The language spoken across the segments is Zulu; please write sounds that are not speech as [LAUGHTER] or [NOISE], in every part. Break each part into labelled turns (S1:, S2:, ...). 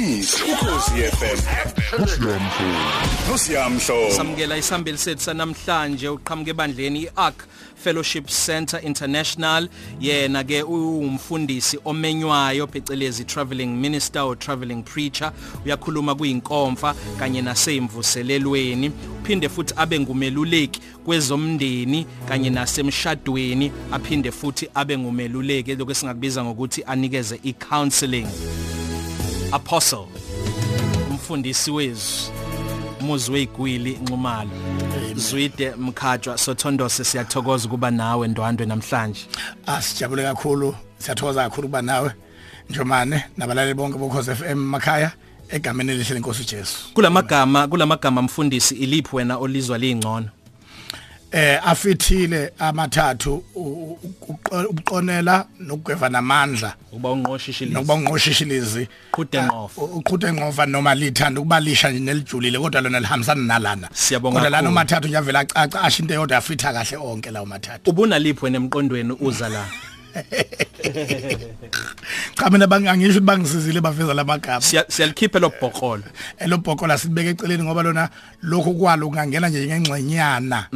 S1: iqiniso ukhosi FM Nosiyamhlo
S2: samukela isambeli sethu sanamhlanje uqhamuke ebandleni iArk Fellowship Center International. Yena ke umfundisi omenywayo phecelezi traveling minister or traveling preacher. Uyakhuluma kuyinkomfa kanye nasemvuselelweni uphinde futhi abe ngumeluleki kwezomndeni kanye nasemshadweni. Aphinde futhi abe ngumeluleki lokho singakubiza ngokuthi anikeze icounseling. Apostle umfundisi wezwi umuzi weyigwili nxumalo zwide mkhatshwa sothondose siyathokoza ukuba nawe ndwandwe namhlanje.
S3: Asijabule kakhulu siyathokoza kakhulu kuba nawe njomane nabalali bonke bokhoze FM makhaya egameni elihle lenkosi uJesu
S2: kulamagama kulamagama mfundisi iliphi wena olizwa lingcono
S3: eh afithile amathathu ukuqonela nokugweva namandla.
S2: Uba unqoshishilizi
S3: nokuba unqoshishilizi
S2: Qhude nqofa.
S3: uqhute nqofa noma lithanda ukuba lisha nje nelijulile kodwa lona lihambisana nalana.
S2: Siyabonga
S3: kodwa lana
S2: kakhulu.
S3: umathathu nje avela acaca asho into eyodwa afitha kahle onke lawo mathathu.
S2: Ubunaliphi wena emqondweni uza la? [LAUGHS]
S3: Cha mina bangangisho ukuthi bangisizile baveza lamagama
S2: Siya- siyalikhipha lo bhoqolo
S3: elobhoko la sibeke eceleni ngoba lona lokho kwalo kungangena nje ngengxenyana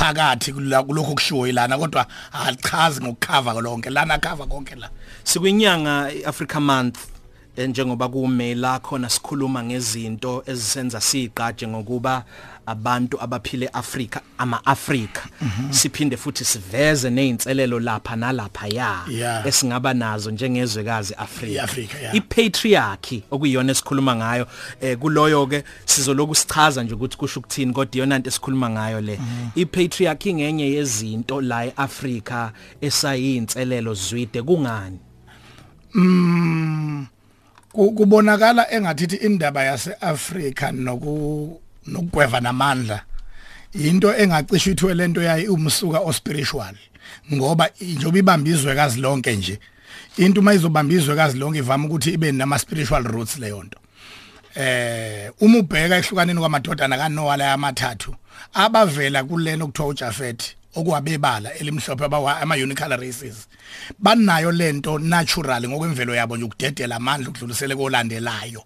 S3: phakathi kula- kulokho kushiwo ilana kodwa alichazi ngokukhava lonke lana khava konke la.
S2: Sikwinyanga iAfrica month. eh, njengoba kume la khona sikhuluma ngezinto ezisenza siqaje ngokuba abantu abaphile eAfrica ama-Afrika siphinde futhi siveze nezinselelo lapha nalapha ya.
S3: Yeah.
S2: esingaba nazo njengezwekazi Afrika.
S3: I-Afrika, yeah.
S2: ipatriarchy okuyiyona esikhuluma ngayo. Eh kuloyo ke sizoloku sichaza nje ukuthi kusho ukuthini kodwa iyona into esikhuluma ngayo le. Ipatriarchy ngenye yezinto la eAfrica esayinselelo zwide. Kungani?
S3: Ku- kubonakala engathi indaba yaseAfrika noku nokugweva namandla into engacisha ithwe lento yayi umsuka ospiritual ngoba njoba ibambizwe kazi lonke nje into mayizobambizwe kazi lonke ivama ukuthi ibe nama spiritual roots leyo nto. Eh uma ubheka ehlukaneni kwamadodana kaNoah la yamathathu abavela kulena okuthiwa uJafet okuwabebala elimhlophe abawa ama unical races. Banayo lento natural ngokwemvelo yabo nje ukudedela amandla ukudlulisele kolandelayo.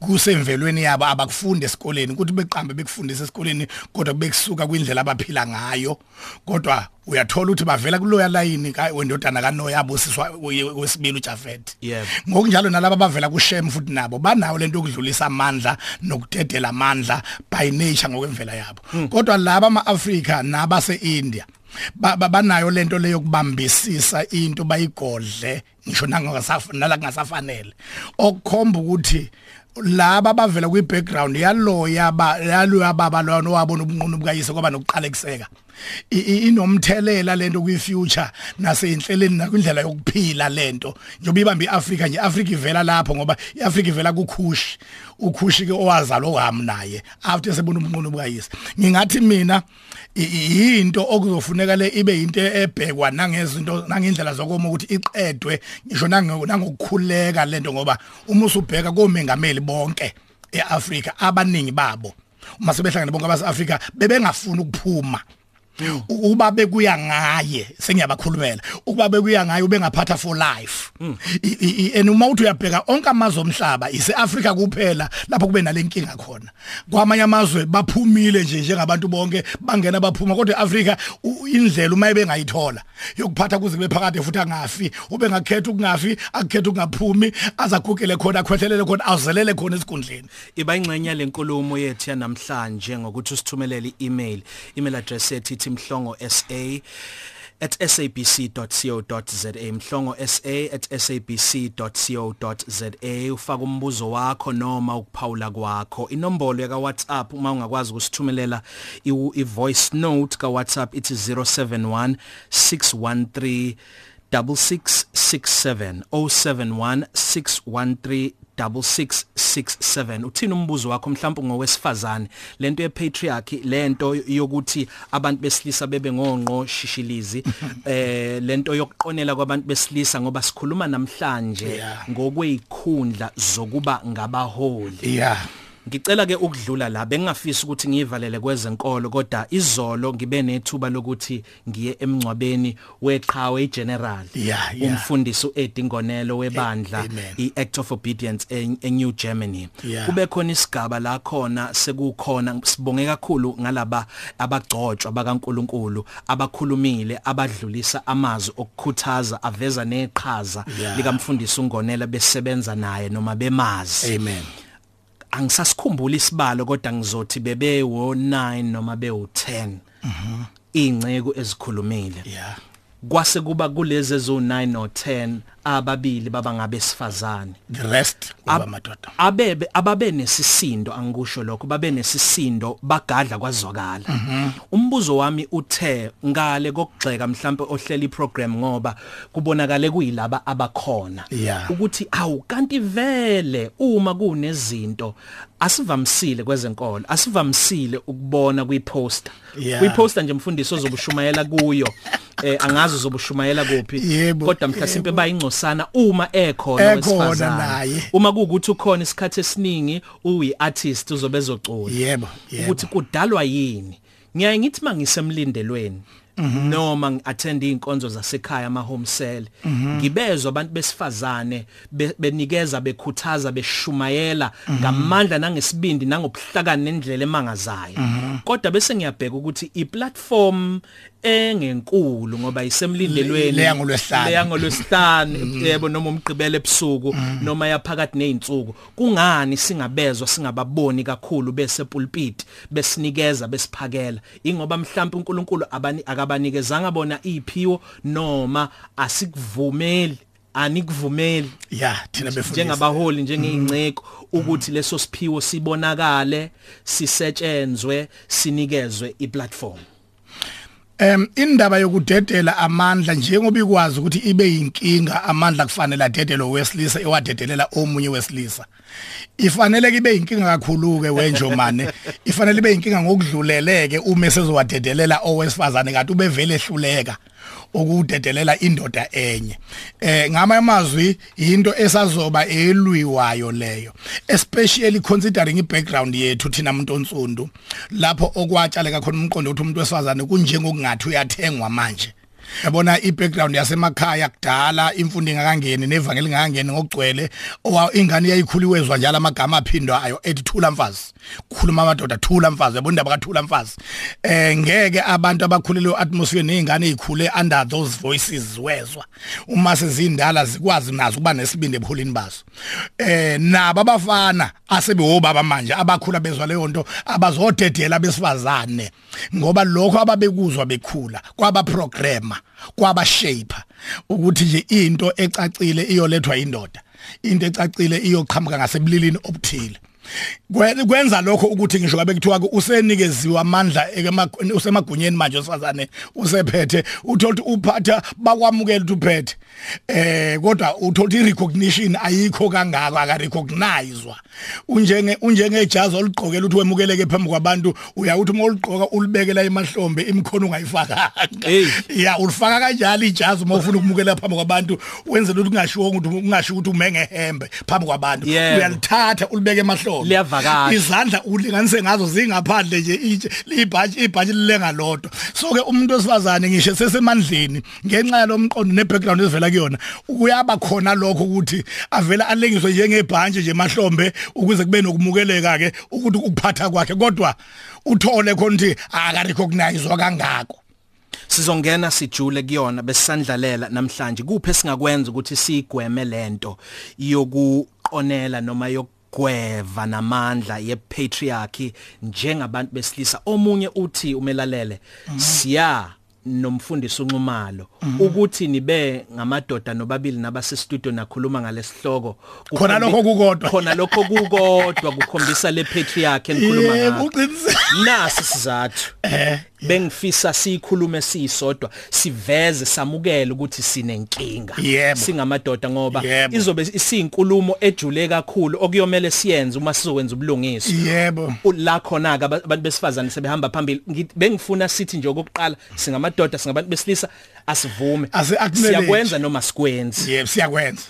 S3: Kusemvelweni yabo abakufundi esikoleni ukuthi beqambe bekufundisa esikoleni kodwa bekusuka kwindlela abaphila ngayo. Kodwa uyathola ukuthi bavela kuloya layini ka wendodana kaNoah yabusiswa wesibili uJafet.
S2: Yebo.
S3: ngokunjalo nalabo abavela kuShem futhi nabo banawo lento yokudlulisa amandla nokudedela amandla by nature ngokwemvela yabo. Kodwa laba ama-Afrika nabase-India ba- ba- banayo lento leyo kubambisisa into bayigodle ngisho nangasafanele. Kungasafanele okukhomba ukuthi laba bavela kwi background yaloya ba yaloya baba lona wabona ubunqunu bukayise kwaba i- inomthelela lento kwi future naseyinhleleni nakwindlela yokuphila lento. Njoba ibamba iAfrika nje Africa ivela lapho ngoba iAfrika ivela kuKhushi. uKhushi ke owazalwa uHam naye after sebona ubunqunu bukayise ngingathi mina i- i- yinto okuzofuneka le ibe into ebhekwa nangezinto nangendlela zokoma ukuthi iqedwe ngisho nango- nangokukhuleka lento ngoba uma usubheka komengameli bonke eAfrika abaningi babo uma sebehlangene bonke abase-Afrika bebengafuni ukuphuma. Ukuba bekuya ngaye sengiyabakhulumela. Ukuba bekuya ngaye ubengaphatha for life. I- i- i- and uma uthi uyabheka onke amazwe omhlaba ise-Afrika kuphela lapho kube nalenkinga khona. Kwamanye amazwe baphumile nje njengabantu bonke bangena baphuma kodwa eAfrika u- indlela uma ebengayithola yokuphatha kuze kube phakade futhi angafi. Ube ngakhetha ukungafi akukhetha ukungaphumi azagugele khona akhwethelele khona azelele khona esikhundleni.
S2: Iba ingxenye lenkulumo yethu yanamhlanje ngokuthi usithumelele i-email. Email address yethu ithi mhlongo sa at sabc.co.za mhlongo sa at sabc.co.za ufaka umbuzo wakho noma ukuphawula kwakho. Inombolo yaka WhatsApp uma ungakwazi ukusithumelela i- i-voice note ka WhatsApp ithi 071 613 6667 071 613 6667 uthina umbuzo wakho? Mhlawumbe ngowesifazane lento yepatriarchy lento yokuthi abantu besilisa bebe ngonqo shishilizi [LAUGHS] eh lento yokuqonela kwabantu besilisa ngoba sikhuluma namhlanje
S3: Yeah.
S2: ngokweyikhundla zokuba ngabaholi.
S3: Yeah.
S2: Ngicela ke ukudlula la bengingafisa ukuthi ngiyivalele kwezenkolo kodwa izolo ngibe nethuba lokuthi ngiye emncwabeni weqhawe igeneral
S3: Yeah, yeah.
S2: umfundisi uEdingonelo webandla
S3: Amen.
S2: iAct of Obedience e- eNew Germany
S3: Yeah.
S2: kube khona isigaba la khona sekukhona sibonge kakhulu ngalaba abagcotshwa bakaNkuluNkulu abakhulumile abadlulisa amazwi okukhuthaza aveza neqhaza
S3: Yeah.
S2: likamfundisi uNgonela besebenza naye noma bemazi
S3: amen
S2: angisasikhumbula isibalo kodwa ngizothi bebe wo 9 noma be u 10 ingceko ezikhulumile.
S3: Yeah.
S2: Kwase kuba kulezi ezo 9 no 10 ababili baba ngabesifazane
S3: the rest kuba madoda.
S2: abebe ababe nesisindo angikusho lokho babe nesisindo bagadla kwazwakala. Umbuzo wami uthe ngale kokugxeka mhlambe ohlela iprogram ngoba kubonakale kuyilaba abakhona.
S3: Yeah.
S2: ukuthi awu kanti vele uma kunezinto asivamsile kwezenkolo asivamsile ukubona kwiposter.
S3: Yeah.
S2: kwiposter nje mfundisi ozobushumayela kuyo. [LAUGHS] eh angazi uzobushumayela kuphi?
S3: Yebo,
S2: kodwa mhlasimpe bayingcosana uma ekhona
S3: Ekhona
S2: wesifazane.
S3: naye.
S2: uma kuukuthi ukhona isikhathi esiningi uyi artist uzobe ezocula.
S3: Yebo yebo.
S2: Ukuthi kudalwa yini? Ngiyaye ngithi mangisemlindelweni noma ngiattend inkonzo zasekhaya ama home cell ngibezwa abantu besifazane be- benikeza bekhuthaza beshumayela ngamandla nangesibindi nangobuhlakani nendlela emangazayo. Kodwa bese ngiyabheka ukuthi iplatform engenkulu ngoba isemlindelweni.
S3: Le- leya ngolwesihlanu.
S2: leya ngolwesihlanu yebo noma umgqibelo ebusuku noma yaphakathi nezinsuku kungani singabezwa singababoni kakhulu bese pulpit besinikeza besiphakela? Ingoba mhlawumbe uNkulunkulu abani akabanikezanga bona iphiwo noma asikuvumeli anikuvumeli?
S3: Yeah thina befundisi
S2: njengabaholi njengezinceko ukuthi leso siphiwo sibonakale sisetshenzwe sinikezwe iplatform.
S3: Em indaba yokudedela amandla njengoba ikwazi ukuthi ibe yinkinga amandla kufanele adedelwe wesilisa ewadedelela omunye wesilisa. Ifanele kibe yinkinga kakhulu ke wenjomane ifanele ibe yinkinga ngokudluleleke uma sezowadedelela owesifazane kanti ubevele ehluleka. Ukudedelela indoda enye. Eh ngama amazwi into esazoba elwiwayo leyo especially considering ibackground yethu thina umuntu onsundu lapho okwatshaleka khona umqondo ukuthi umuntu wesifazane kunjengokungathi uyathengwa manje. Yabona ibackground yasemakhaya kudala imfundo ingakangeni nevangeli ingakangeni ngokugcwele owa ingane yayikhuliwezwa njalo amagama aphindwayo ethi thula mfazi khuluma amadoda thula mfazi yabona indaba kathula mfazi eh ngeke abantu abakhulele atmosphere nezingane ezikhule under those voices wezwa. Uma sezindala zikwazi nazo kuba nesibindi ebuholini baso eh nabo abafana asebehobaba manje abakhula bezwa leyo nto abazodedela besifazane. Ngoba lokho ababekuzwa bekhula kwaba programmer kwaba shaper ukuthi nje into ecacile iyolethwa indoda into ecacile iyoqhamuka ngasebulilini obuthile. Kwenza lokho ukuthi ngisho kabe kuthiwa ke usenikeziwe amandla ekema- usemagunyeni manje osifazane usephethe. Uthola ukuthi uphatha bakwamukela ukuthi uphethe. Eh kodwa uthola ukuthi recognition ayikho kangako aka recognizewa unjenge unjengejazi oligqokela ukuthi wemukeleke phambi kwabantu uyawuthi uma uligqoka ulibekela emahlombe imkhono ungayifakanga.
S2: Hey.
S3: ya ulifaka kanjalo ijazi uma ufuna ukumukela phambi kwabantu wenzela ukuthi ungashiwo ukuthi ungashiwo ukuthi umenge hembe phambi kwabantu.
S2: Yebo.
S3: uyalithatha ulibeke emahlombe.
S2: Liyavakasha.
S3: izandla ulinganise ngazo zingaphandle nje itshe libhaji ibhaji lilenga lodwa. So ke umuntu wesifazane ngisho sesemandleni ngenxa yalomqondo nebackground ezivela kuyona kuyaba khona lokho ukuthi avela alengiswe njengebhanje nje emahlombe ukuze kube nokumukeleka ke ukuthi ukuphatha kwakhe. Kodwa uthole khona ukuthi aka recognizewa kangako.
S2: Sizongena sijule kuyona besandlalela namhlanje. Kuphe singakwenza ukuthi sigweme lento yokuqonela noma yokugweva namandla yepatriarchy njengabantu besilisa. Omunye uthi umelalele siya nomfundisi unxumalo ukuthi nibe ngamadoda nobabili nabase studio nakhuluma ngalesihloko.
S3: Khona lokho kukodwa.
S2: khona lokho kukodwa kukhombisa le patriarchy enikhuluma
S3: uqinisile.
S2: nasi sizathu
S3: eh.
S2: Bengifisa sikhulume sisodwa siveze samukele ukuthi sinenkinga.
S3: Yebo.
S2: singamadoda ngoba
S3: Yebo.
S2: izobe isinkulumo ejule kakhulu okuyomela siyenze uma sizokwenza ubulungiso
S3: yebo.
S2: U- la khona ke aba- abantu besifazane sebehamba phambili. Ngithi- bengifuna sithi nje okokuqala singamadoda singabantu besilisa asivume.
S3: Asi-acknowledge.
S2: siyakwenza noma sikwenzi
S3: yebo siyakwenza.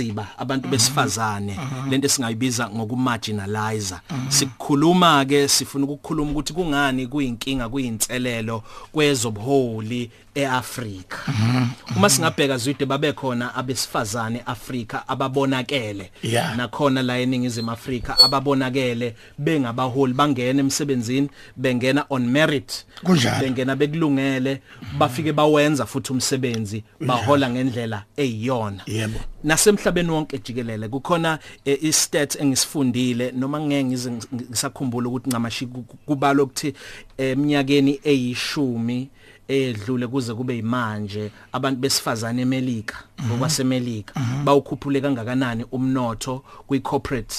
S2: Ukuziba abantu besifazane. Lento esingayibiza ngokumarginalizer. Sikukhuluma ke sifuna ukukhuluma ukuthi kungani kuyinkinga kuyinselelo kwezobuholi eAfrika. Uma singabheka zwide babe khona abesifazane Afrika ababonakele. Nakhona la eningizimu Afrika ababonakele bengabaholi bangena emsebenzini bengena on merit. Bengena bekulungele bafike bawenza futhi umsebenzi bahola ngendlela eyiyona. Nasemhlabeni wonke jikelele kukhona eh, istat engisifundile noma ngeke ngisakhumbula ukuthi ncamashi ku- ku- kubalo ukuthi eminyakeni eyishumi edlule kuze kube imanje abantu besifazane eMelika ngokwaseMelika bawukhuphule kangakanani umnotho kwi-corporate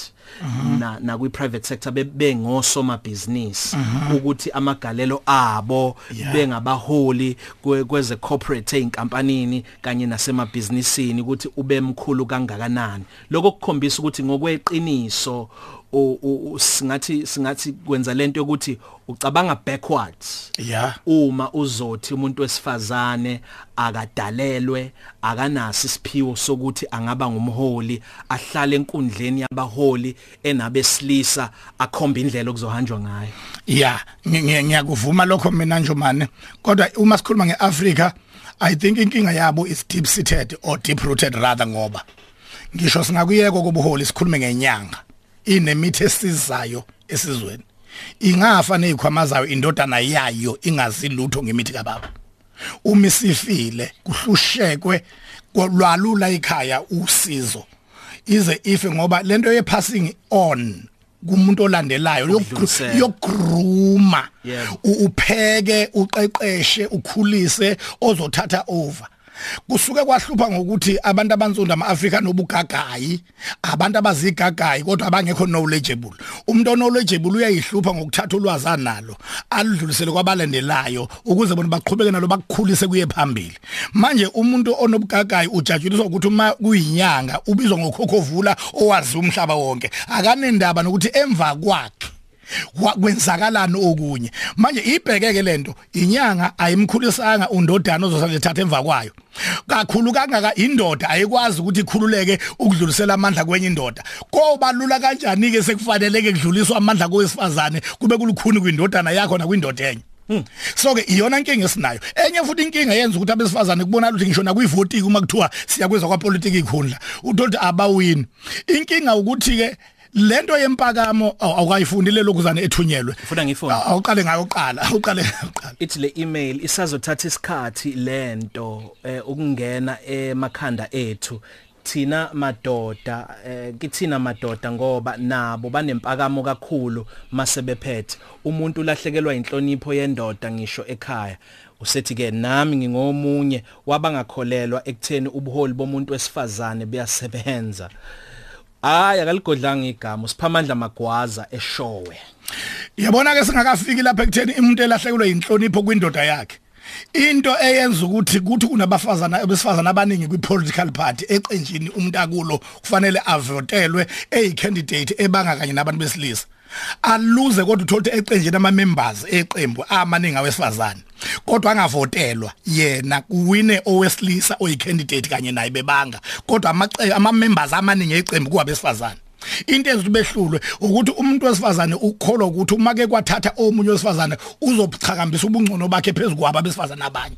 S2: na na kwi-private sector be- bengosoma business ukuthi amagalelo abo
S3: Yeah.
S2: bengabaholi kwe- kweze corporate einkampanini kanye nasemabhizinisini ukuthi ube mkhulu kangakanani lokho kukhombisa ukuthi ngokweqiniso u- u- u- singathi singathi kwenza lento yokuthi ucabanga backwards.
S3: Yeah
S2: uma uzothi umuntu wesifazane akadalelwe akanaso isiphiwo sokuthi angaba ngumholi ahlale enkundleni yabaholi enabesilisa akhomba indlela okuzohanjwa ngayo.
S3: Yeah ngi- ngi- ngiyakuvuma lokho mina njomane kodwa uma sikhuluma ngeAfrica i think inkinga yabo is deep seated or deep rooted rather ngoba ngisho singakuyeko kobuholi sikhulume ngenyanga. Inemithi esizayo esizweni. Ingafa nezikhwamazayo indodana yayo ingazi lutho ngemithi kababa. Uma isifile kuhlushekwe kwalwalula ikhaya usizo. Ize ife ngoba lento ye passing on kumuntu olandelayo
S2: Ukudlulisela.
S3: yokugruma
S2: Yebo.
S3: u- upheke uqeqeshe ukhulise ozothatha over. Kusuke kwahlupha ngokuthi abantu abanzunda ama-Afrika nobugagayi abantu abazigagayi kodwa abangekho knowledgeable. Umuntu oknowledgeable uyayihlupha ngokuthatha ulwazi analo aludlulisele kwabalandelayo ukuze bona baqhubeke nalo bakukhulise kuye phambili. Manje umuntu onobugagayi ujatshuliswa ukuthi uma kuyinyanga ubizwa ngokhokhovula owazi umhlaba wonke. Akanendaba nokuthi emva kwakhe Wa- kwenzakalani okunye? Manje ibhekeke lento inyanga ayimkhulisanga undodana ozosalethatha emva kwayo. Kakhulu kangaka indoda ayikwazi ukuthi ikhululeke ukudlulisela amandla kwenye indoda. Kobalula kanjani ke sekufaneleke kudluliswa amandla kowesifazane kube kulukhuni kwindodana yakho nakwindoda enye? So ke iyona inkinga esinayo. Enye futhi inkinga yenza ukuthi abesifazane kubona ukuthi ngisho nakuyivotiki uma kuthiwa siyakweza kwapolitiki ikhundla. Uthola abawini. Inkinga ukuthi ke lento yempakamo aw- awukayifundile lokuzane ethunyelwe.
S2: Ufuna ngiyifunde?
S3: Aw- awuqale ngayo uqala [LAUGHS] awuqale uqala
S2: ithi le email isazothatha isikhathi lento eh, ukungena emakhanda ethu. Thina madoda eh, kithina madoda ngoba nabo banempakamo kakhulu masebephethe umuntu ulahlekelwa inhlonipho yendoda ngisho ekhaya. Usethi ke nami ngingomunye wabangakholelwa ekutheni ubuholi bomuntu wesifazane buyasebenza. Hayi akaligodlanga igama. Usiphamandla magwaza eshowe.
S3: Yabona ke singakafiki lapha ekutheni umuntu elahlekelwe inhlonipho kwindoda yakhe. Into eyenza ukuthi kuthi kunabafazana abesifazana abaningi kwi-political party eqenjini umuntu akulo kufanele avotelwe eyi-candidate ebanga kanye nabantu besilisa. Aluze kodwa uthola ukuthi eqenjini ama-members eqembu amaningi awesifazane kodwa angavotelwa yena kuwine owesilisa oyi-candidate kanye naye bebanga. Kodwa amace- ama-members amaningi eqembu kuwabesifazane into ezothi behlulwe ukuthi umuntu wesifazane ukholwa ukuthi uma ke kwathatha omunye wesifazane uzochakambisa ubungcono bakhe phezulu kwaba besifazane abanye.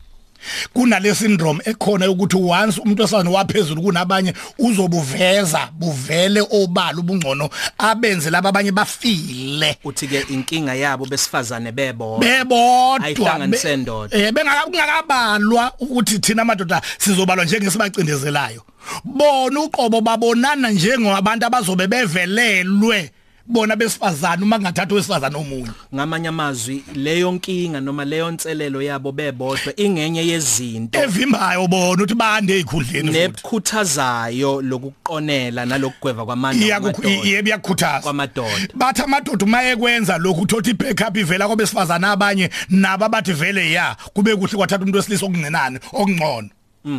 S3: Kunale syndrome ekhona ukuthi once umuntu wesifazane waphezulu kunabanye uzobuveza buvele obala ubungcono abenze laba abanye bafile.
S2: Uthi ke inkinga yabo besifazane bebodwa.
S3: Bebodwa.
S2: Ayihlanganise
S3: be-
S2: ndoda.
S3: eh bengakabalwa ukuthi thina madoda sizobalwa njengesibacindezelayo. Bona uqobo babonana njengabantu abazobe bevelelwe. Bona besifazana uma kungathathwa wesifazana omunye.
S2: Ngamanye amazwi leyo nkinga noma leyo nselelo yabo bebodwa ingenye yezinto
S3: evimbayo bona ukuthi bande ezikhundleni futhi.
S2: nebukhuthazayo lokuqonela nalokugweva kwamandla
S3: iyakukhu-
S2: kwamadoda.
S3: yebo iyakukhuthaza
S2: kwamadoda.
S3: Bathi amadoda uma ekwenza lokhu uthothi ibackup ivela kwabesifazana abanye nabo abathi vele ya kube kuhle kwathatha umuntu wesilisa okungenani okungcono.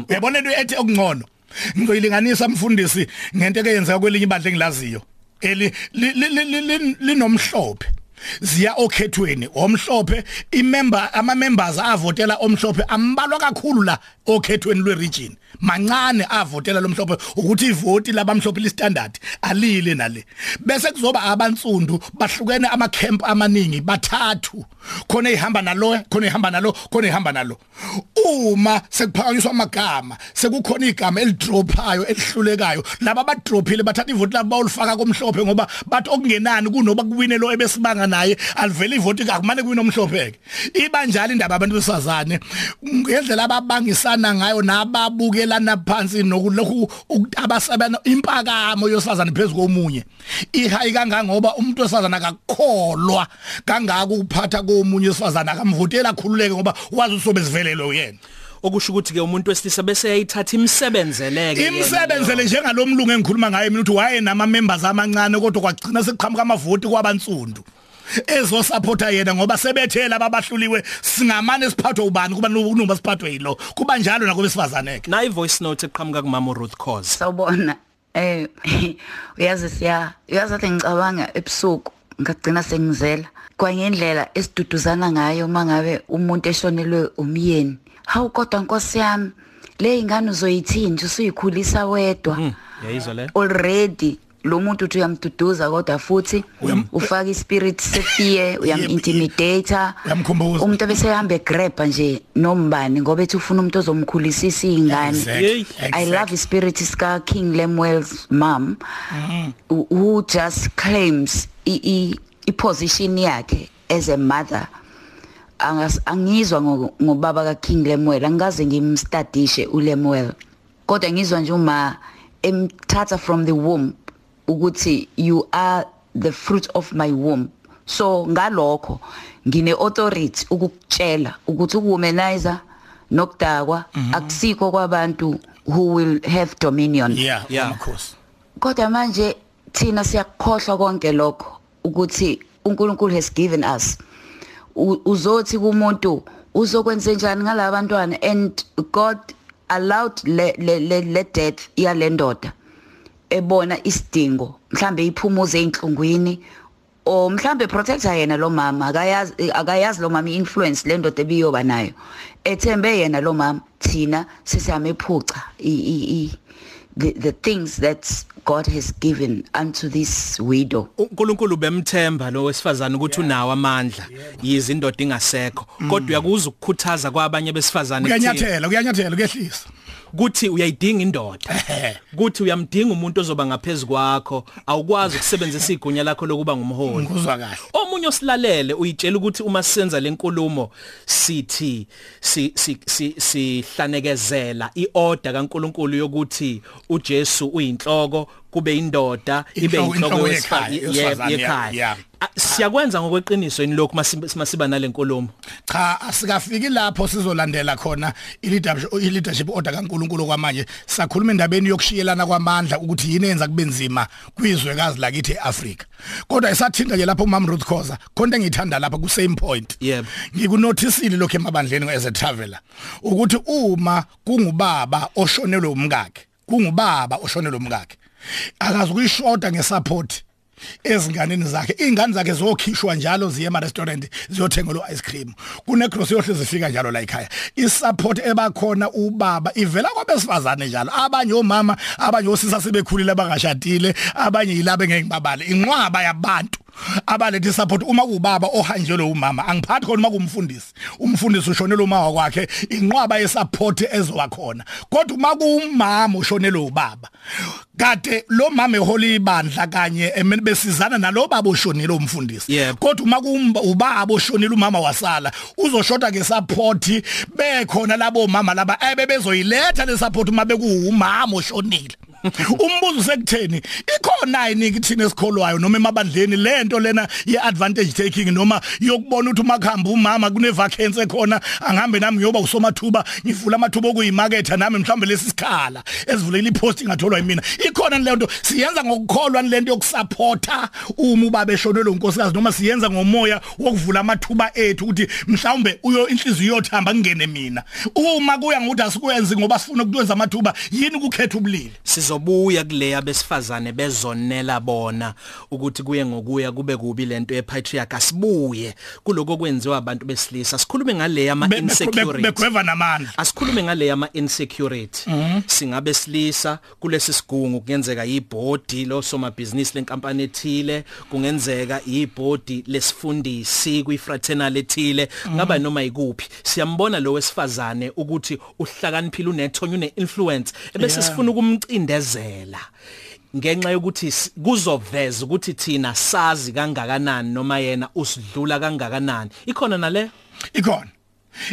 S3: Uyabona into ethi okungcono? Ngizoyilinganisa mfundisi ngento ekeyenzeka kwelinye ibandla engilaziyo. Eli li- li- li- li- li- linomhlophe. Ziya okhethweni omhlophe imember ama members avotela omhlophe ambalwa kakhulu la. Okhethweni lweregion mancane avotela lomhlophe ukuthi ivoti labamhlophe listandard alile nale. Bese kuzoba abansundu bahlukene ama camp amaningi bathathu. Khona ihamba nalo khona ihamba nalo khona ihamba nalo. Uma sekuphakanyiswa amagama sekukhona igama elidrophayo elihlulekayo laba badrophile bathatha ivoti labo bawulifaka komhlophe ngoba bathi okungenani kunoba kuwine lo ebesibanga naye alivele ivoti kakumane kuwine omhlopheke iba njalo indaba abantu besazane ngendlela ababangisana ngayo nababukelana phansi nokulokhu abasebena impakamo yosazana phezulu komunye. Ihayi kangangoba umuntu wesazana akakholwa kangaka ukuphatha komunye wesifazana akamvotela khululeke ngoba wazi usobe sivelelo yena
S2: okusho ukuthi ke umuntu wesilisa bese yayithatha imsebenzeleke
S3: imsebenzele njengalomlungu engikhuluma ngaye mina ukuthi waye nama members amancane kodwa kwagcina sekuqhamuka amavoti kwabansundu ezo supporta yena ngoba sebethela ababahluliwe singamane siphathwe ubani? Kuba nuba siphathwe yilo? Kuba njalo nako besifazaneke
S2: na ivoice note eqhamuka kumama Ruth Cause
S4: sawubona. Eh [LAUGHS] uyazi siya uyazi ngicabanga ebusuku ngagcina sengizela. Kwangendlela esiduduzana ngayo mangabe umuntu eshonelwe umyeni. Hawu kodwa nkosi yami le ingane uzoyithini nje usuyikhulisa wedwa.
S2: Hmm, yayizwa le.
S4: Already lo muntu uthi uyamduduza kodwa futhi ufaka ispirit sefear uyamintimidate umuntu bese ehamba egrabha nje nombani ngoba ethi ufuna umuntu ozomkhulisisa izingane i love the spirit sika King Lemuel's mom mm-hmm. who just claims i i position yakhe as a mother. Angizwa ngobaba ka King Lemuel angikaze ngimstadishe uLemuel. Kodwa ngizwa nje uma emthatha from the womb ukuthi you are the fruit of my womb. So ngalokho ngine authority ukukutshela ukuthi ukuwomanizer nokudakwa mhm. akusikho kwabantu who will have dominion.
S3: Yeah yeah. Of course.
S4: Kodwa manje thina siyakukhohlwa konke lokho ukuthi uNkulunkulu has given us. Uzothi kumuntu uzokwenza njani ngalabantwana? And God allowed le le le death yalendoda ebona isidingo mhlambe iphumuze einhlungwini o mhlambe protector yena lo mama akayazi akayazi lo mama influence le ndoda ebiyoba nayo. Ethembe yena lo mama thina sisiyamephuca i the the things that God has given unto this widow.
S2: uNkulunkulu bemthemba lo wesifazana ukuthi unawo amandla yize indoda ingasekho. Kodwa uyakuza ukukhuthaza kwabanye besifazane
S3: kuyanyathela kuyanyathela kuyehlisa.
S2: Kuthi uyayidinga indoda. Kuthi uyamdinga umuntu ozoba ngaphezulu kwakho awukwazi ukusebenzisa igunya lakho lokuba ngumholi.
S3: Ngizwa kahle.
S2: Omunye osilalele uyitshela ukuthi uma sisenza lenkulumo sithi sihlanekezela iorder kaNkuluNkulu yokuthi uJesu uyinhloko kube indoda ibe inhloko yekhaya siyakwenza ngokweqiniso yini lokhu masiba nalenkulumo
S3: cha asikafiki lapho sizolandela khona ileadership ileadership order kaNkuluNkulu kwamanje. Sakhuluma endabeni yokushiyelana kwamandla ukuthi yini yenza kube nzima kwizwekazi lakithi eAfrika. Kodwa isathinta nje lapho umam Ruth Khoza konke ngithanda lapha ku same point.
S2: Yebo.
S3: Ngikunotisile lokho emabandleni as a traveler ukuthi uma kungubaba oshonelwe umkakhe kungubaba oshonelwe umkakhe akazi ukuyishoda ngesupport ezinganeni zakhe. Ingane zakhe zokhishwa njalo ziye ema restaurant ziyothengelwa ice cream. Kune grocery yohlezi zifika njalo la ekhaya. Isupport ebakhona ubaba ivela kwabesifazane njalo. Abanye omama abanye osisa sebekhulile abangashadile abanye yilabo ngeke ngibabale inqwaba yabantu. Abalethe support uma kubaba ohanjelwe umama angiphathi khona uma kumfundisi. Umfundisi ushonela uma kwakhe inqwaba yesupport ezoba khona. Kodwa uma kuumama ushonela ubaba kade lo mama ehola ibandla kanye emeni besizana nalo baba oshonile umfundisi. Kodwa uma kuubaba oshonile umama wasala uzoshoda ngesupport bekhona labo mama laba ebebezoyiletha le support uma bekuwumama oshonile. Umbuzo sekutheni ikhona yini kithina esikholwayo noma emabandleni? Lento lena ye advantage taking noma yokubona ukuthi umakhamba umama kune vacancy ekhona angihambe nami ngiyoba usomathuba ngivula amathuba okuyimarket nami mhlawumbe lesisikhala esivulela ipost ngatholwa yimina. Ikhona le nto? Siyenza ngokukholwa lento yokusupporta uma ubaba eshonelwe unkosikazi noma siyenza ngomoya wokuvula amathuba ethu ukuthi mhlawumbe uyo inhliziyo yothamba kungene mina? Uma kuya ngokuthi asikuyenzi ngoba sifuna ukwenza amathuba yini ukukhetha ubulili?
S2: Sizo sizobuya kuleya besifazane bezonela bona ukuthi kuye ngokuya kube kubi lento yepatriarch. Asibuye. Kuloko kwenziwa abantu besilisa. Sikhulume ngale ama insecurity
S3: begweva namandla.
S2: Asikhulume ngale ama insecurity singabe silisa kulesi sigungu kungenzeka yibhodi lo somabhizinisi lenkampani ethile kungenzeka yibhodi lesifundisi kwifraternal ethile. Ngaba noma ikuphi. Siyambona lo wesifazane ukuthi uhlakaniphile unethonya une influence ebese sifuna ukumcindezela ngenxa yokuthi kuzoveza ukuthi thina sazi kangakanani noma yena usidlula kangakanani. Ikhona nale?
S3: Ikhona.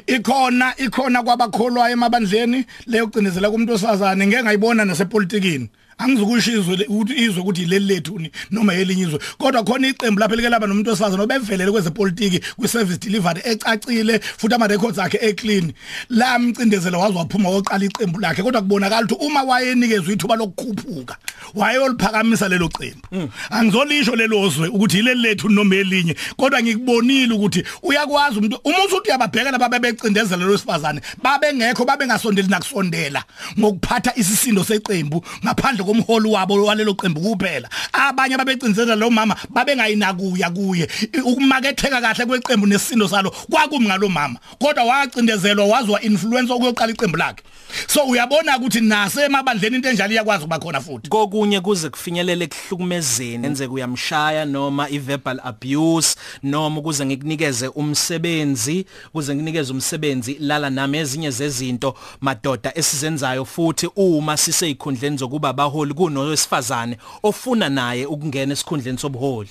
S3: Ikhona ikhona kwabakholwa emabandleni leyo kucinezela kumuntu osazana ngeke ngayibona nasepolitikini. Angizukushizwe ukuthi izwe ukuthi leli lethu noma elinye izwe. Kodwa khona iqembu lapha like laba nomuntu osifazana obevelele kwezepolitiki kwi-service delivery ecacile futhi ama records akhe eclean. La mcindezelo wazi waphuma oqala iqembu lakhe kodwa kubonakala ukuthi uma wayenikezwe ithuba lokukhuphuka wayoliphakamisa lelo qembu. Angizolisho lelo zwe ukuthi ileli lethu noma elinye kodwa ngikubonile ukuthi uyakwazi umuntu uma usuthi uyababheka laba bebecindezela lo sifazane babe ngekho babe ngasondeli nakusondela ngokuphatha isisindo seqembu ngaphandle komholi wabo walelo qembu kuphela. Abanye babecinzela lo mama babengayinakuya kuye. Ukumaketheka kahle kweqembu nesisindo salo kwakumi ngalo mama. Kodwa wacindezelwa wazwa influence okuyoqala iqembu lakhe. So uyabona ukuthi nase emabandleni into enjalo iyakwazi ukuba khona futhi.
S2: Kokunye kuze kufinyelele kuhlukumezeni enze kuyamshaya noma iverbal abuse noma kuze ngikunikeze umsebenzi kuze nginikeze umsebenzi lala nami ezinye zezinto madoda esizenzayo futhi uma siseyikhundleni zokuba baholi kunowesifazane ofuna naye ukungena esikhundleni sobuholi?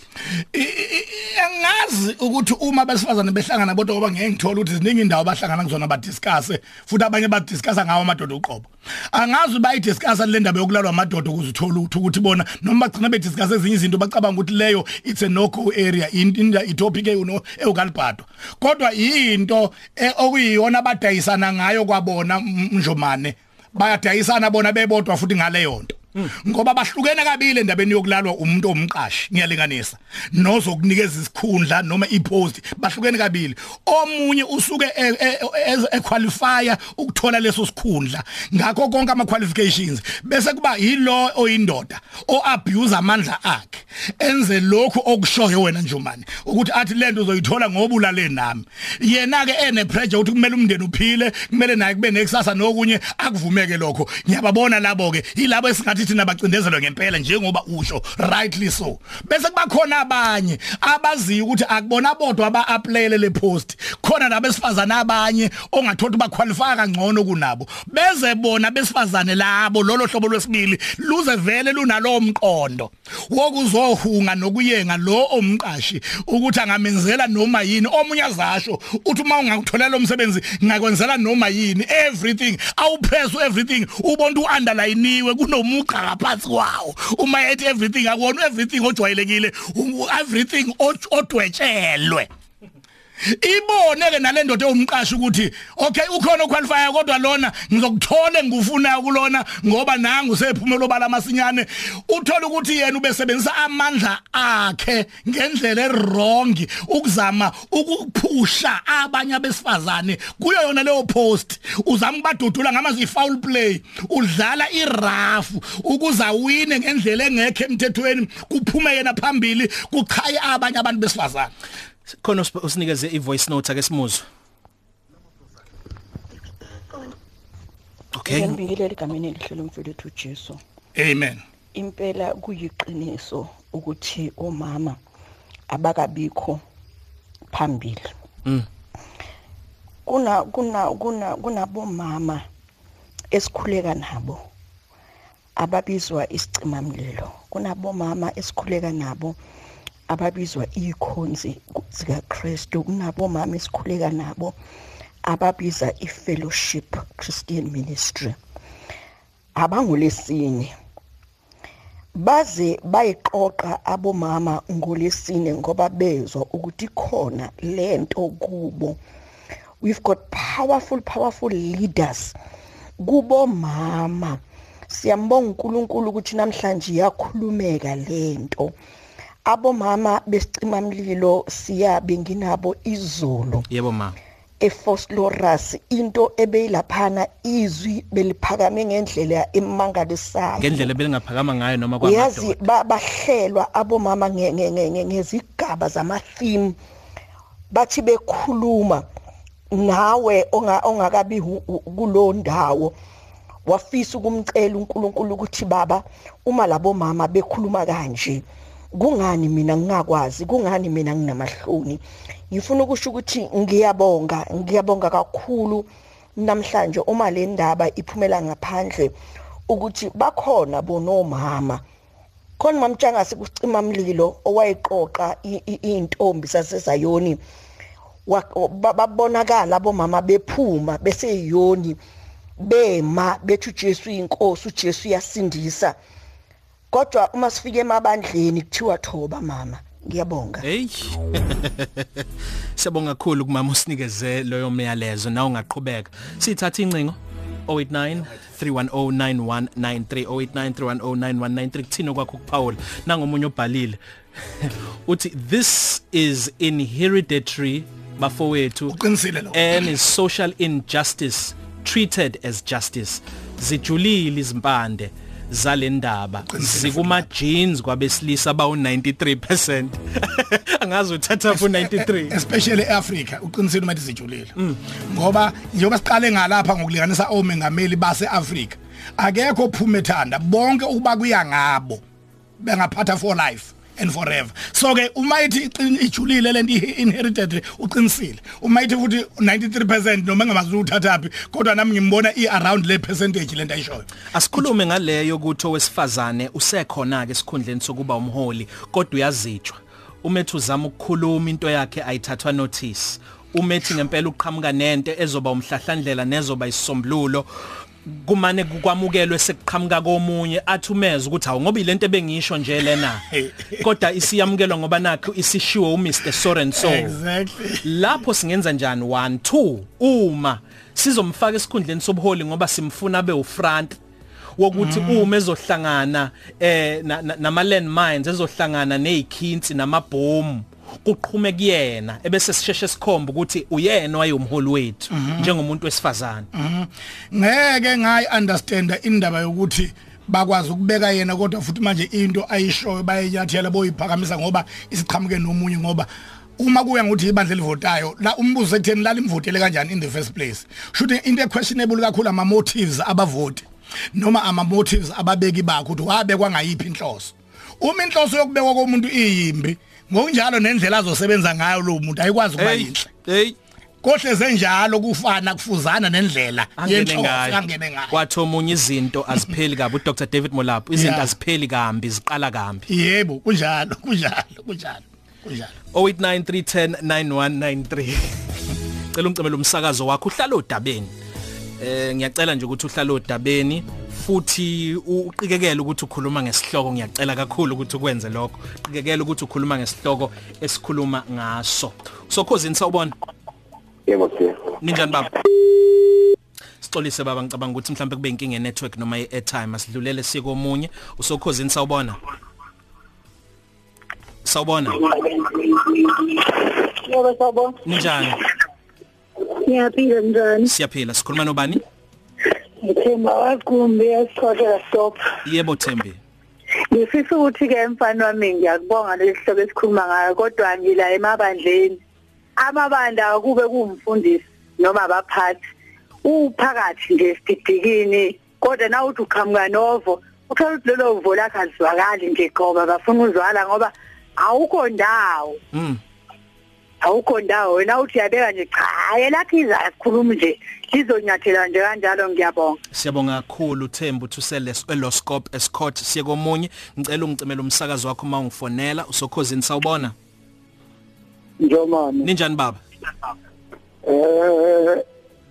S3: Angazi ukuthi uma besifazane behlangana bodwa ngoba ngeke ngithola ukuthi ziningi indawo bahlangana kuzona ba discuss futhi abanye ba discuss ngawo amadoda uqobo. Angazi bayi discuss le ndaba yokulalwa amadoda ukuze uthola ukuthi bona noma bagcina be discuss ezinye izinto bacabanga ukuthi leyo it's a no go area in i topic eyo eUgalbhado kodwa into okuyiyona abadayisana ngayo kwabona njomane. Bayadayisana bona bebodwa futhi ngaleyo nto ngoba bahlukene kabili endabeni yokulalwa umuntu omqashi ngiyalinganisa. Nozokunikeza isikhundla noma ipost bahlukene kabili. Omunye usuke equalifya ukuthola leso sikhundla. Ngakho konke ama qualifications bese kuba yilo oyindoda o abuse amandla akhe. Enze lokho okushoyo wena njomani ukuthi athi lento uzoyithola ngoba ulale nami. Yena ke ene pressure ukuthi kumele umndeni uphile kumele naye kube nekusasa nokunye akuvumeke lokho. Ngiyababona labo ke yilabo esingathi thina bacindezelwe ngempela njengoba usho rightly so. Bese kuba khona abanye abaziyo ukuthi akubona bodwa aba applyele le post. Khona nabesifazana abanye ongathothi baqualify kangcono kunabo. Beze bona besifazane labo lolo hlobo lwesibili luze vele lunalo mqondo. Wokuzohunga nokuyenga lo omqashi ukuthi angamenzela noma yini. Omunye azasho uthi uma ungakuthola lo msebenzi ngakwenzela noma yini. Everything awupress everything. Ubona uunderlinewe kunomuqa ngaphansi kwawo uma ethi everything akubona everything ojwayelekile everything odwetshelwe. Ibone ke nalendoda eyumqashi ukuthi okay ukhona oqualify kodwa lona ngizokuthola engikufunayo kulona ngoba nangu sephumela obala masinyane. Uthola ukuthi yena ubesebenzisa amandla akhe ngendlela errong ukuzama ukuphusha abanye abesifazane kuyo yona leyo post. Uzama ukubadudula ngamazi foul play udlala irafu ukuza wine ngendlela engekho emthethweni kuphume yena phambili kuchaye abanye abantu besifazane.
S2: Khona usinikeze ivoice note ake simuzwe.
S5: Okay. Ngibingelela egameni elihlelo mfowethu uJesu
S3: Amen.
S5: Impela kuyiqiniso ukuthi omama abakabikho phambili. Mm. Kuna kuna kuna kunabomama esikhuleka nabo ababizwa isicimamlilo. Kunabomama esikhuleka nabo ababizwa ikhonzi zikaKristu kunabomama esikhuleka nabo ababiza ifellowship Christian Ministry. Abangolesine baze bayiqoqa abomama ngolesine ngoba bezwa ukuthi khona lento kubo. We've got powerful powerful leaders kubo mama siyambonga uNkulunkulu ukuthi namhlanje yakhulumeka lento abomama besicima mlilo siyabe nginabo izolo.
S2: Yebo ma.
S5: eFosloras into ebeyilaphana izwi beliphakame ngendlela emangalisayo.
S2: Ngendlela belingaphakama ngayo noma
S5: yazi bahlelwa abomama ngezigaba zama theme bathi bekhuluma nawe ongakabi kulo ndawo. Wafisa ukumcela uNkulunkulu ukuthi baba uma labo mama bekhuluma kanje kungani mina ngingakwazi kungani mina nginamahloni? Ngifuna ukusho ukuthi ngiyabonga ngiyabonga kakhulu namhlanje uma le ndaba iphumela ngaphandle ukuthi bakhona bonomama. Khona mamtshangasi kucima mlilo owayiqoqa intombi sasezayoni babonakala abomama bephuma bese yiyoni bema bethi uJesu inkosi uJesu uyasindisa. Kodwa uma sifike emabandleni kuthiwa thoba mama. Ngiyabonga.
S2: Hey. [LAUGHS] Siyabonga kakhulu kumama usinikeze loyo myalezo. Na ungaqhubeka. Sithatha incingo. 089 3109193 089 kuthina kwakho kuPaul. Nangomunye obhalile. [LAUGHS] Uthi this is inheritatory bafowethu
S3: uqinisile lo
S2: and is social injustice treated as justice. Zijulile izimpande. Zalendaba zikuma jeans kwabesilisa bawu 93% [LAUGHS] angazi uthatha ku 93
S3: especially eAfrica uqinisile uma zijulile ngoba njengoba siqale ngalapha ngokulinganisa omengameli baseAfrica akekho ophuma ethanda. Bonke ukuba kuya ngabo bengaphatha for life. And forever. So ke uma ithi ijulile lento inherited uqinisile. Uma ithi futhi 93% noma engamazi uthathaphi kodwa nami ngimbona i around le percentage lento ayishoyo.
S2: Asikhulume ngaleyo ukuthi owesifazane usekhona ke esikhundleni sokuba umholi kodwa uyazitshwa. Umethi uzama ukukhuluma into yakhe ayithathwa notice. Umethi ngempela uqhamuka nento ezoba umhlahlandlela nezoba isisombululo. Kumane kukwamukelwe sekuqhamuka komunye athi umeza ukuthi awu ngoba ilento ebengisho nje lena. [LAUGHS] Kodwa isiyamukelwa ngoba nakho isishiwo uMr Soren so
S3: exactly.
S2: Lapho singenza njani? 1 2 uma sizomfaka esikhundleni sobuholi ngoba simfuna abe ufront wokuthi uma ezohlangana eh nama landmines ezohlangana nezikhinsi namabhomu. Kuqhume kuyena ebese sisheshe sikhomba ukuthi uyena wayumholi wethu njengomuntu wesifazane.
S3: Ngeke ngayi understand indaba yokuthi bakwazi ukubeka yena kodwa futhi manje into ayishoyo bayenyathela boyiphakamisa ngoba isiqhamuke nomunye ngoba uma kuya ngokuthi ibandla livotayo la umbuzo ekutheni la limvotele kanjani in the first place? Should into questionable kakhulu ama motives abavoti noma ama motives ababeki bakho ukuthi wabekwa ngayiphi inhloso. Uma inhloso yokubekwa komuntu iyimbi ngokunjalo nendlela azosebenza ngayo lo muntu ayikwazi kuba yinhle.
S2: hey.
S3: Kohleze njalo kufana kufuzana nendlela
S2: yenhloso angene ngayo. Kwathi omunye izinto azipheli kabi uDr. David Molapho izinto azipheli kambi ziqala kambi.
S3: Yebo kunjalo kunjalo kunjalo kunjalo.
S2: 0893109193 cela umcemela umsakazo wakho uhlala odabeni. Eh ngiyacela nje ukuthi uhlala odabeni. Futhi uqikekele ukuthi ukhuluma ngesihloko. Ngiyacela kakhulu ukuthi ukwenze lokho. Qikekele ukuthi ukhuluma ngesihloko esikhuluma ngaso. Sokhozini sawubona?
S6: Yebo sir.
S2: Ninjani baba? Sixolise baba. Ngicabanga ukuthi mhlawumbe kube inkinga network noma i-airtime asidlulele siko omunye. Usokhozini sawubona? Sawubona?
S7: Yebo sawubona.
S2: Ninjani?
S7: Ngiyaphila njani?
S2: Siyaphila. Sikhuluma nobani?
S7: Ngithemba waqumbi esikhotha stop
S2: Yebo Thembi.
S7: Ngifisa ukuthi ke mfana wami ngiyakubonga lesihloko esikhuluma ngayo kodwa ngila emabandleni. Amabanda kube kumfundisi noma abaphathi. Uphakathi nje sididikini kodwa na uthi uqhamuka novo uthola ukuthi lelo vo lakhe alizwakali nje qoba bafuna uzwala ngoba awukho ndawo.
S2: Mm.
S7: Awukho ndawo. Wena uthi yabeka nje cha yelakhe izakhuluma nje lizonyathela nje kanjalo ngiyabonga.
S2: Siyabonga kakhulu Thembu thusele eloscope escort siye komunye. Ngicela ungicemela umsakazo wakho uma ungifonela. Usokhozini sawubona?
S6: Njomani?
S2: Ninjani baba?
S6: Eh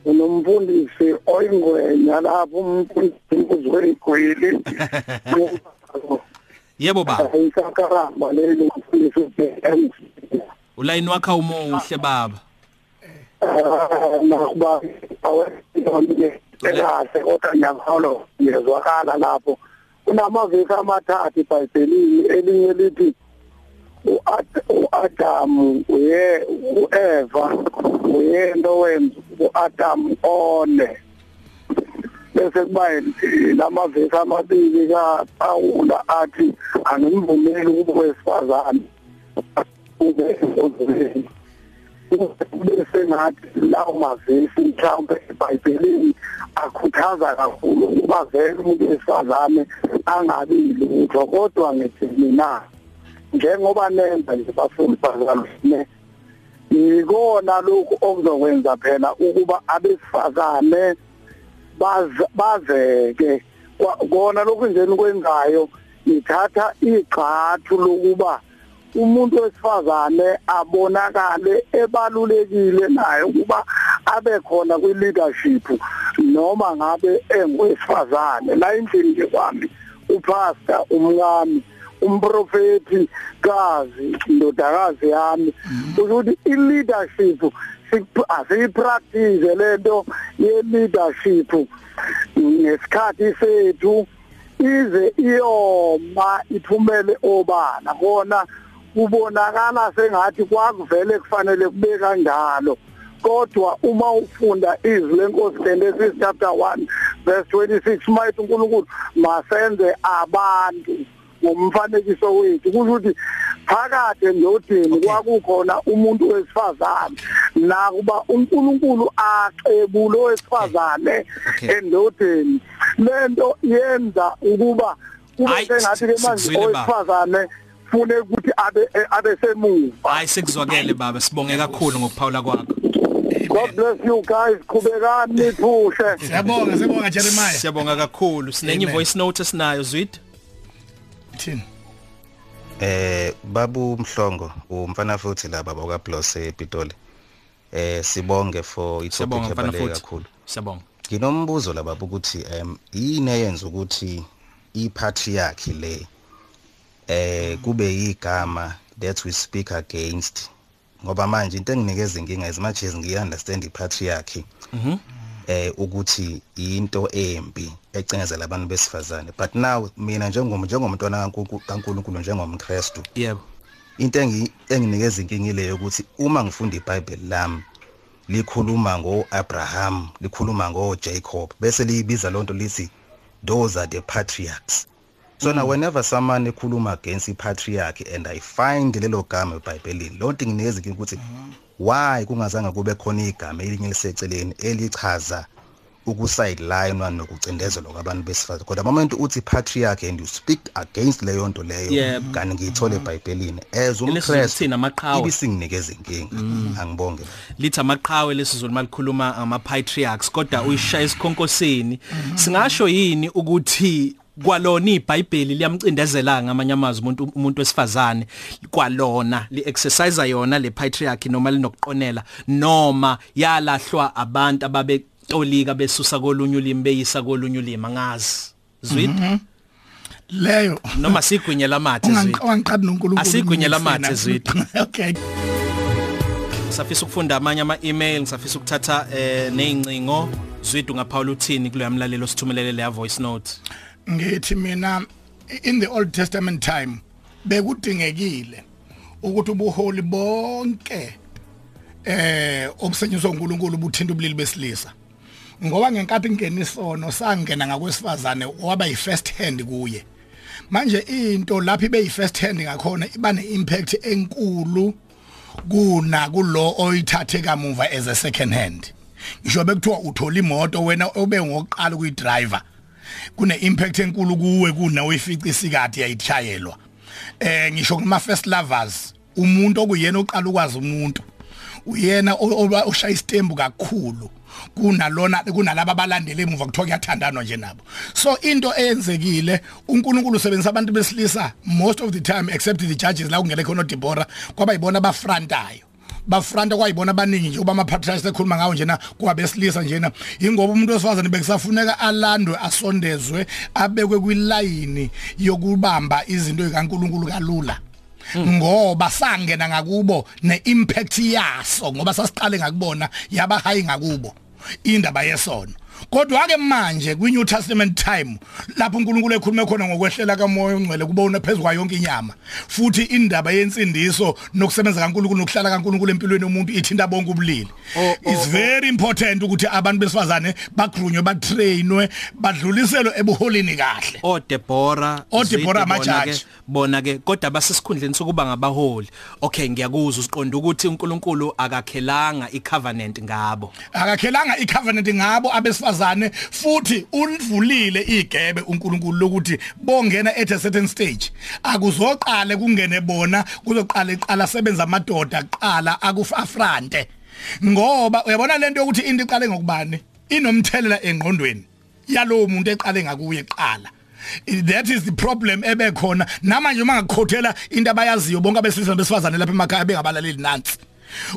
S6: unomfundisi oyingwenya lapho umfundisi uzweyigwili [LAUGHS]
S2: Yebo baba.
S6: Isakaramba lelo umfundisi uBM
S2: ulayini wakho umuhle baba
S6: nakuba awesiyonke elahle kodwa nyangalo yezwakala lapho kunamavesi amathathu eBhayibhelini elinye lithi uAdam uye uEva uyento wenza uAdam one bese kuba lamavesi amabili kaPaula athi angimvumeli ukuba wesifazane ezweni bese ngathi lawo mavesi mhlawumbe eBhayibhelini akhuthaza kakhulu ukuba vele umuntu wesifazane angabi lutho kodwa ngithi mina njengoba nenza nje bafundi bazalwane ikona lokhu okuzokwenza phela ukuba abesifazane bazeke. Kona lokhu nje nikwenzayo ithatha igxathu lokuba umuntu wesifazane abonakale ebalulekile naye ukuba abe khona kwi leadership noma ngabe engowesifazane. La endlini nje kwami upastor umngami umprofeti kazi indodakazi yami ukuthi i leadership asiyipractice lento ye leadership ngesikhathi sethu ize iyoma iphumele obala. Kona kubonakala sengathi kwakuvele kufanele kube kanjalo. Kodwa uma ufunda izwi lenkosi Genesis chapter 1 verse 26 mayithi uNkulunkulu masenze abantu ngomfanekiso wethu. Kusho ukuthi phakathi endodeni kwakukhona umuntu wesifazane nakuba uNkulunkulu acebule wesifazane endodeni lento yenza ukuba kube sengathi ke manje owesifazane fune ukuthi abe abe semuva.
S2: Hayi sekuzwakele baba. Sibonge kakhulu ngokuphawula kwakho.
S6: God bless you guys. Qhubekani niphushe
S3: siyabonga siyabonga Jeremiah.
S2: Siyabonga kakhulu. Sinenye voice note sinayo zwit
S3: thini?
S8: Eh babu mhlongo umfana futhi laba baka Blos ePitoli eh sibonge for itopic ebaleka kakhulu.
S2: Siyabonga.
S8: Nginombuzo laba ukuthi em yini eyenza ukuthi ipatriarchy le eh kube igama that we speak against ngoba manje into enginikeza inkinga as much as ngiunderstand ipatriarchy.
S2: Mhm.
S8: Eh ukuthi into embi ecengezela abantu besifazane. But now mina njengomuntu njengomntwana kaNkuluNkulu njengomKristu
S2: yebo.
S8: into enginikeza inkinga ile ukuthi uma ngifunda iBhayibheli lami likhuluma ngoAbraham likhuluma ngoJacob bese liyibiza lonto lithi those are the patriarchs. So now whenever someone ekhuluma against ipatriarchy and i find lelo gama eBhayibhelini lonto nginikeza inkinga ukuthi why kungazange kube khona igama elinye liseceleni elichaza ukusideline nokucindezelwa kwabantu besifazane. Kodwa moment uthi patriarch and you speak against leyo nto leyo kanti ngiyithola eBhayibhelini. As umKristu
S2: amaqhawe
S8: ibisinginikeza inkinga. Angibonge.
S2: Lithi amaqhawe lesizulu malikhuluma ama patriarchs kodwa uyishaya isikhonkosini. Singasho yini ukuthi kwalona iBhayibheli liyamcindezela ngamanye amazwi umuntu umuntu wesifazane. Kwalona li exercise yona le patriarchy noma linokuqonela noma yalahlwa abantu ababe tolika besusa kolunye ulimi beyisa kolunye ulimi. Angazi. Zwid
S3: leyo.
S2: Noma sigwinye lamathe zwid
S3: ungangiqadi noNkulunkulu
S2: asigwinye lamathe zwid [LAUGHS]
S3: okay.
S2: Safisa ukufunda amanye ama-email ngisafisa ukuthatha eh neyincingo zwid ungaphawula uthini kulo yamlalelo sithumelele leya voice note?
S3: Ngithi mina in the old testament time bekudingekile ukuthi ubuholi bonke eh obusenyiswa uNkulunkulu buthinta ubulili besilisa. Ngoba ngenkathi ngena isono sangena ngakwesifazane waba yi first hand kuye. Manje into lapho ibe yi first hand ngakhona iba ne impact enkulu kuna kulo oyithathe kamuva as a second hand. Ngisho bekuthiwa uthola imoto wena obe ngokuqala kuyidriver kune impact enkulu kuwe kuna uyifica isikade yayithayelwa eh ngisho kuma first lovers umuntu okuyena oqala ukwazi umuntu uyena oshaya istembu kakhulu kunalona kunalabo abalandele emuva kuthiwa kuyathandanwa nje nabo. So into eyenzekile uNkulunkulu usebenzisa abantu besilisa most of the time except the judges la kungele khona Deborah kwaba yibona abafrontayo bafront kwayibona abaningi nje uba ama patriarchs ekhuluma ngawo njena kwabesilisa njena. Ingoba umuntu wesifazane bekusafuneka alandwe asondezwe abekwe kwilayini yokubamba izinto zikaNkulunkulu kalula. Ngoba sangena ngakubo neimpact yaso ngoba sasiqale ngakubona yaba high ngakubo indaba yesono kodwa ke manje kwi New Testament time lapho uNkulunkulu ekhuluma khona ngokwehlela kamoya ongcwele kubona phezulu kwayo yonke inyama. Futhi indaba yensindiso nokusebenza kaNkulunkulu nokuhlala kaNkulunkulu empilweni yomuntu ithinta bonke ubulili.
S2: Oh, oh,
S3: it's very important ukuthi abantu besifazane bagrunywe batrainwe badluliselwe ebuholini kahle.
S2: O Deborah
S3: O Deborah
S2: ke- bona ke kodwa basesikhundleni sokuba ngabaholi. Okay ngiyakuzwa usiqonda ukuthi uNkulunkulu akakhelanga icovenant ngabo.
S3: Akakhelanga icovenant ngabo abesifazane futhi ulivulile igebe uNkulunkulu lokuthi bongena at a certain stage. Akuzoqale kungene bona kuzoqala iqala sebenza amadoda qala akufrante ngoba uyabona lento yokuthi into iqale ngokubani? Inomthelela engqondweni. Yalowo muntu eqale ngakuye qala that is the problem ebekhona. Namanje uma ngakhothela into abayaziyo bonke abesilisa besifazane lapha emakhaya bengabalaleli nansi.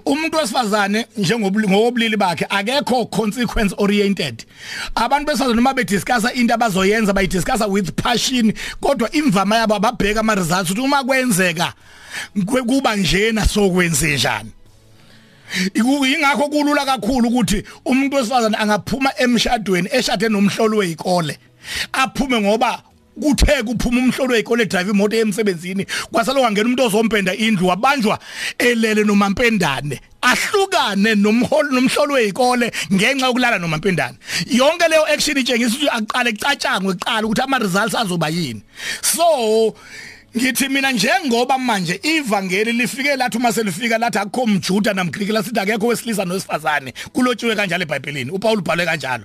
S3: Umuntu wesifazane njengobulili bakhe akekho consequence oriented. Abantu besifazane noma bediscussa into abazoyenza bayidiscussa with passion kodwa imvama yabo ababheka ama results ukuthi uma kwenzeka kuba njena sokwenze njani. Ingakho kulula kakhulu ukuthi umuntu wesifazane angaphuma emshadweni eshade nomhlolo wezikole aphume ngoba kuthe kuphuma umhlolo wezikole drive imoto emsebenzini kwasalo wangena umuntu ozompenda indlu wabanjwa elele nomampendane. Ahlukane nomholo nomhlolo wezikole ngenxa yokulala nomampendane. Yonke leyo action itshengisa ukuthi aqale ecatshangwe eqala ukuthi ama results azoba yini. So ngithi mina njengoba manje ivangeli lifike lathi uma selifika lathi akukho mjuda namgriki lasithi akekho wesilisa nosifazane kulotshiwe kanjalo eBhayibhelini uPaul ubhale kanjalo.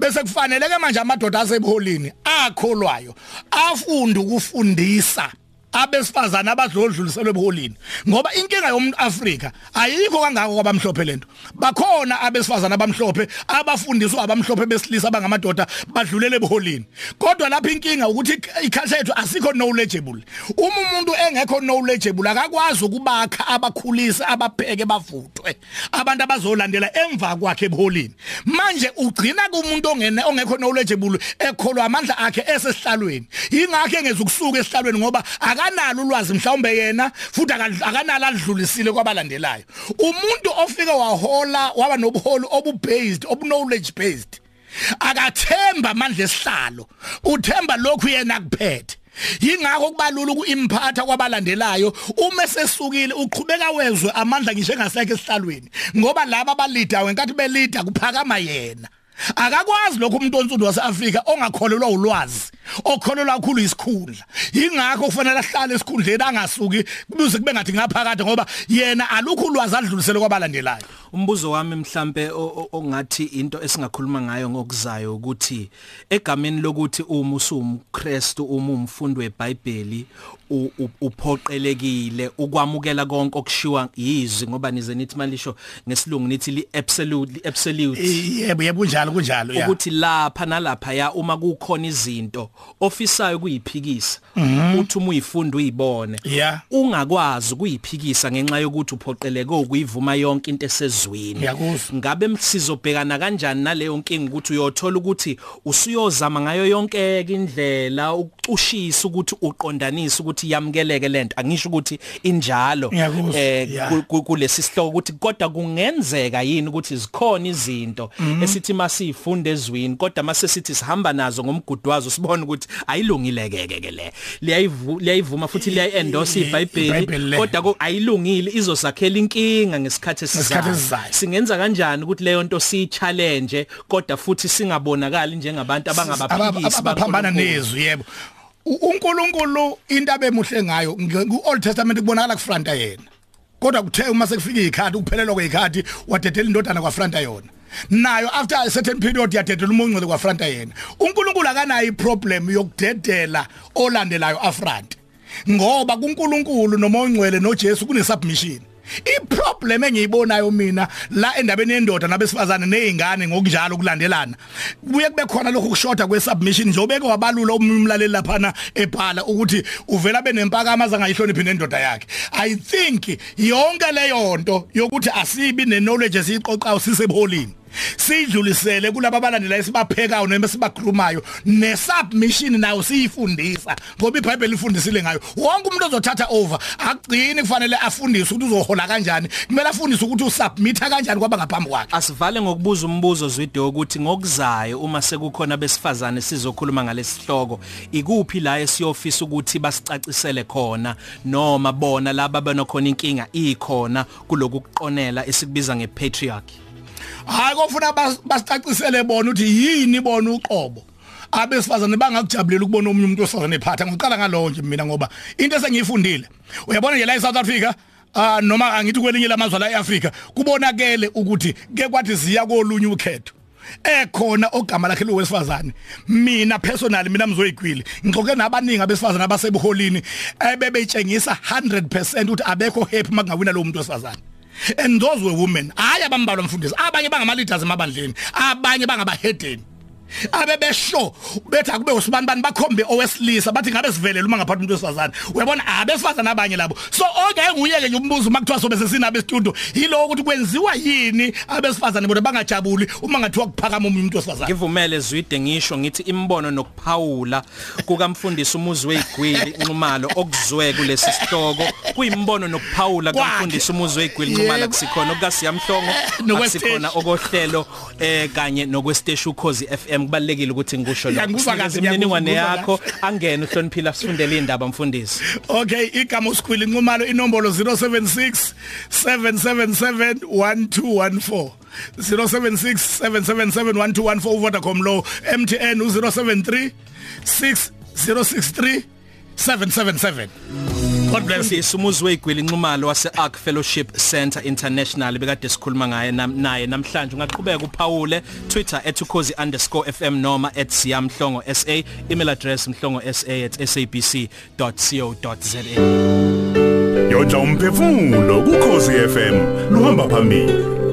S3: Bese kufanele ke manje amadoda asebuholini akholwayo afunde ukufundisa. Abesifazana abadlodluliselwe ebuholini. Ngoba inkinga yomuntu Afrika ayikho kangako kwabamhlophe lento bakhona abesifazana abamhlophe abafundiswa abamhlophe besilisa abangamadoda badlulele ebuholini. Kodwa lapha inkinga ukuthi iculture yethu asikho knowledgeable. Uma umuntu engekho knowledgeable akakwazi ukubakha abakhulisa abapheke bavutwe abantu abazolandela emva kwakhe ebuholini. Manje ugcina kumuntu ongene ongekho knowledgeable ekholwa amandla akhe esesihlalweni. Ingakho engeza ukusuka esihlalweni ngoba akanalo ulwazi mhlawumbe yena futhi akanalo adlulisile kwabalandelayo. Umuntu ofike wahola waba nobuholi obu-based obu-knowledge based akathemba amandla esihlalo uthemba lokhu yena kuphethe yingakho kubalula ukuimphatha kwabalandelayo. Uma sesukile uqhubeka wezwe amandla ngisho engasekho esihlalweni ngoba laba abalida wenkathi belida kuphakama yena. Akakwazi lokho umuntu onsundu waseAfrika ongakholelwa ulwazi okholelwa kakhulu isikhundla. Ingakho kufanele ahlale esikhundleni angasuki kubuze kube ngathi ngaphakathi ngoba yena alukho ulwazi adlulisele kwabalandelayo.
S2: Umbuzo wami mhlambe ongathi into esingakhuluma ngayo ngokuzayo ukuthi egameni lokuthi uma usumKristu uma umfundi weBhayibheli uphoqelekile ukwamukela konke okushiwa yizwi ngoba nize nithi malisho ngesilungu nithi li absolute absolute.
S3: Yebo yebo kunjalo kunjalo
S2: ya. Ukuthi lapha nalapha ya uma kukhona izinto ofisayo kuyiphikisa uthi uma uyifunda uyibone ungakwazi kuyiphikisa ngenxa yokuthi uphoqeleke ukuyivuma yonke into esezwini ngabe sizobhekana kanjani naleyo nkingi ukuthi uyothola ukuthi usuyozama ngayo yonke indlela ukucushisa ukuthi uqondanise ukuthi yamkeleke lento angisho ukuthi injalo eh kulesi sihloko ukuthi kodwa kungenzeka yini ukuthi zikhona izinto esithi masifunde ezwini kodwa mase sithi sihamba nazo ngomgudwazo sibone ukuthi ayilungileke ke le. Liyayivuma futhi liyayiendorse iBhayibheli kodwa ayilungile izosakhela inkinga ngesikhathi esizayo. Singenza kanjani ukuthi leyo nto siyi challenge kodwa futhi singabonakali njengabantu abangabaphikisi
S3: abaphambana nezwi yebo. uNkulunkulu into abemuhle ngayo ku-Old Testament kubonakala kufranta yena. Kodwa kuthe uma sekufika ikhathi ukuphelelwa kwekhathi wadedela indodana kwafranta yona. Nayo after a certain period yadedela umongcwele kwafranta yena. uNkulunkulu akanayo iproblem yokudedela olandelayo afront ngoba kuNkulunkulu nomongcwele noJesu kune submission iproblem engiyibonayo mina la endabeni yendoda nabesifazane nezingane ngokunjalo kulandelana kuye kube khona lokho kushoda kwesubmission njobeke wabalula umlaleli lapha ebhala ukuthi uvela benempakama zangayihloniphi nendoda yakhe. I think yonke leyo nto yokuthi asibi ne knowledge esiqoqayo sisebuholini sidlulisele kulabo abalandela esibaphekayo noma sibakhulumayo nesubmission nayo siyifundisa ngoba iBhayibheli ifundisile ngayo. Wonke umuntu ozothatha over akugcini kufanele afundiswe ukuthi uzohola kanjani. Kumele afundiswe ukuthi usubmitha kanjani kwaba ngaphambi kwakhe.
S2: Asivale ngokubuza umbuzo zwido ukuthi ngokuzayo uma sekukhona besifazane sizokhuluma ngalesihloko ikuphi la esiyofisa ukuthi basicacisele khona noma bona laba benokhona inkinga ikhona kuloku kuqonela esikubiza ngepatriarchy?
S3: Hayi kofuna basicacisele bona ukuthi yini bona uqobo? Abesifazane bangakujabulela ukubona omunye umuntu osifazane ephatha ngiqala ngalowo nje mina ngoba into esengiyifundile. Uyabona nje la eSouth Africa? Ah noma angithi kwelinye lamazwe la eAfrica kubonakele ukuthi ke kwathi ziya kolunye ukhetho ekhona ogama lakhe lowesifazane mina personally mina mzoyigwili ngixoxe nabaningi abesifazane abasebuholini ebebetshengisa 100% ukuthi abekho happy makungawina lo muntu wesifazane. And those were women. Hayi abambalwa mfundisi. Abanye bangama leaders emabandleni. Abanye bangabahedeni abebesho bethi akube usibani bani bakhombe owesilisa bathi ngabe sivelela uma ngaphathi umuntu wesifazane. Uyabona abesifazane abanye labo. So ongeke nguyeke nje umbuzo uma kuthiwa sobe sesina studio yilo ukuthi kwenziwa yini abesifazane bona bangajabuli uma ngathiwa kuphakama umuntu wesifazane?
S2: Ngivumele zwide ngisho ngithi imbono nokuphawula kukamfundisi umuzi weigwili inxumalo okuzwe kulesi sihloko. Kuyimbono nokuphawula kamfundisi umuzi weigwili inxumalo kusikhona okasiyamhlongo akusikhona okohlelo eh kanye nokwesteshi ukhozi FM kubalekile ukuthi ngikusho
S3: lokho.
S2: Imininingwane yakho angene uhloniphila sifundele indaba mfundisi.
S3: Okay igama usikhwili inqumalo inombolo 076 777 1214 0767771214 uVodacom lo MTN u073 6063 777 God bless you.
S2: Umuzi weigwili inxumalo wase Ark Fellowship Center International bekade sikhuluma ngaye naye namhlanje. Ungaqhubeka uphawule Twitter @ukhozi_fm noma @siyamhlongo.sa email address mhlongo@sabc.co.za
S1: Yonja umphefumulo kukhozi FM luhamba phambili.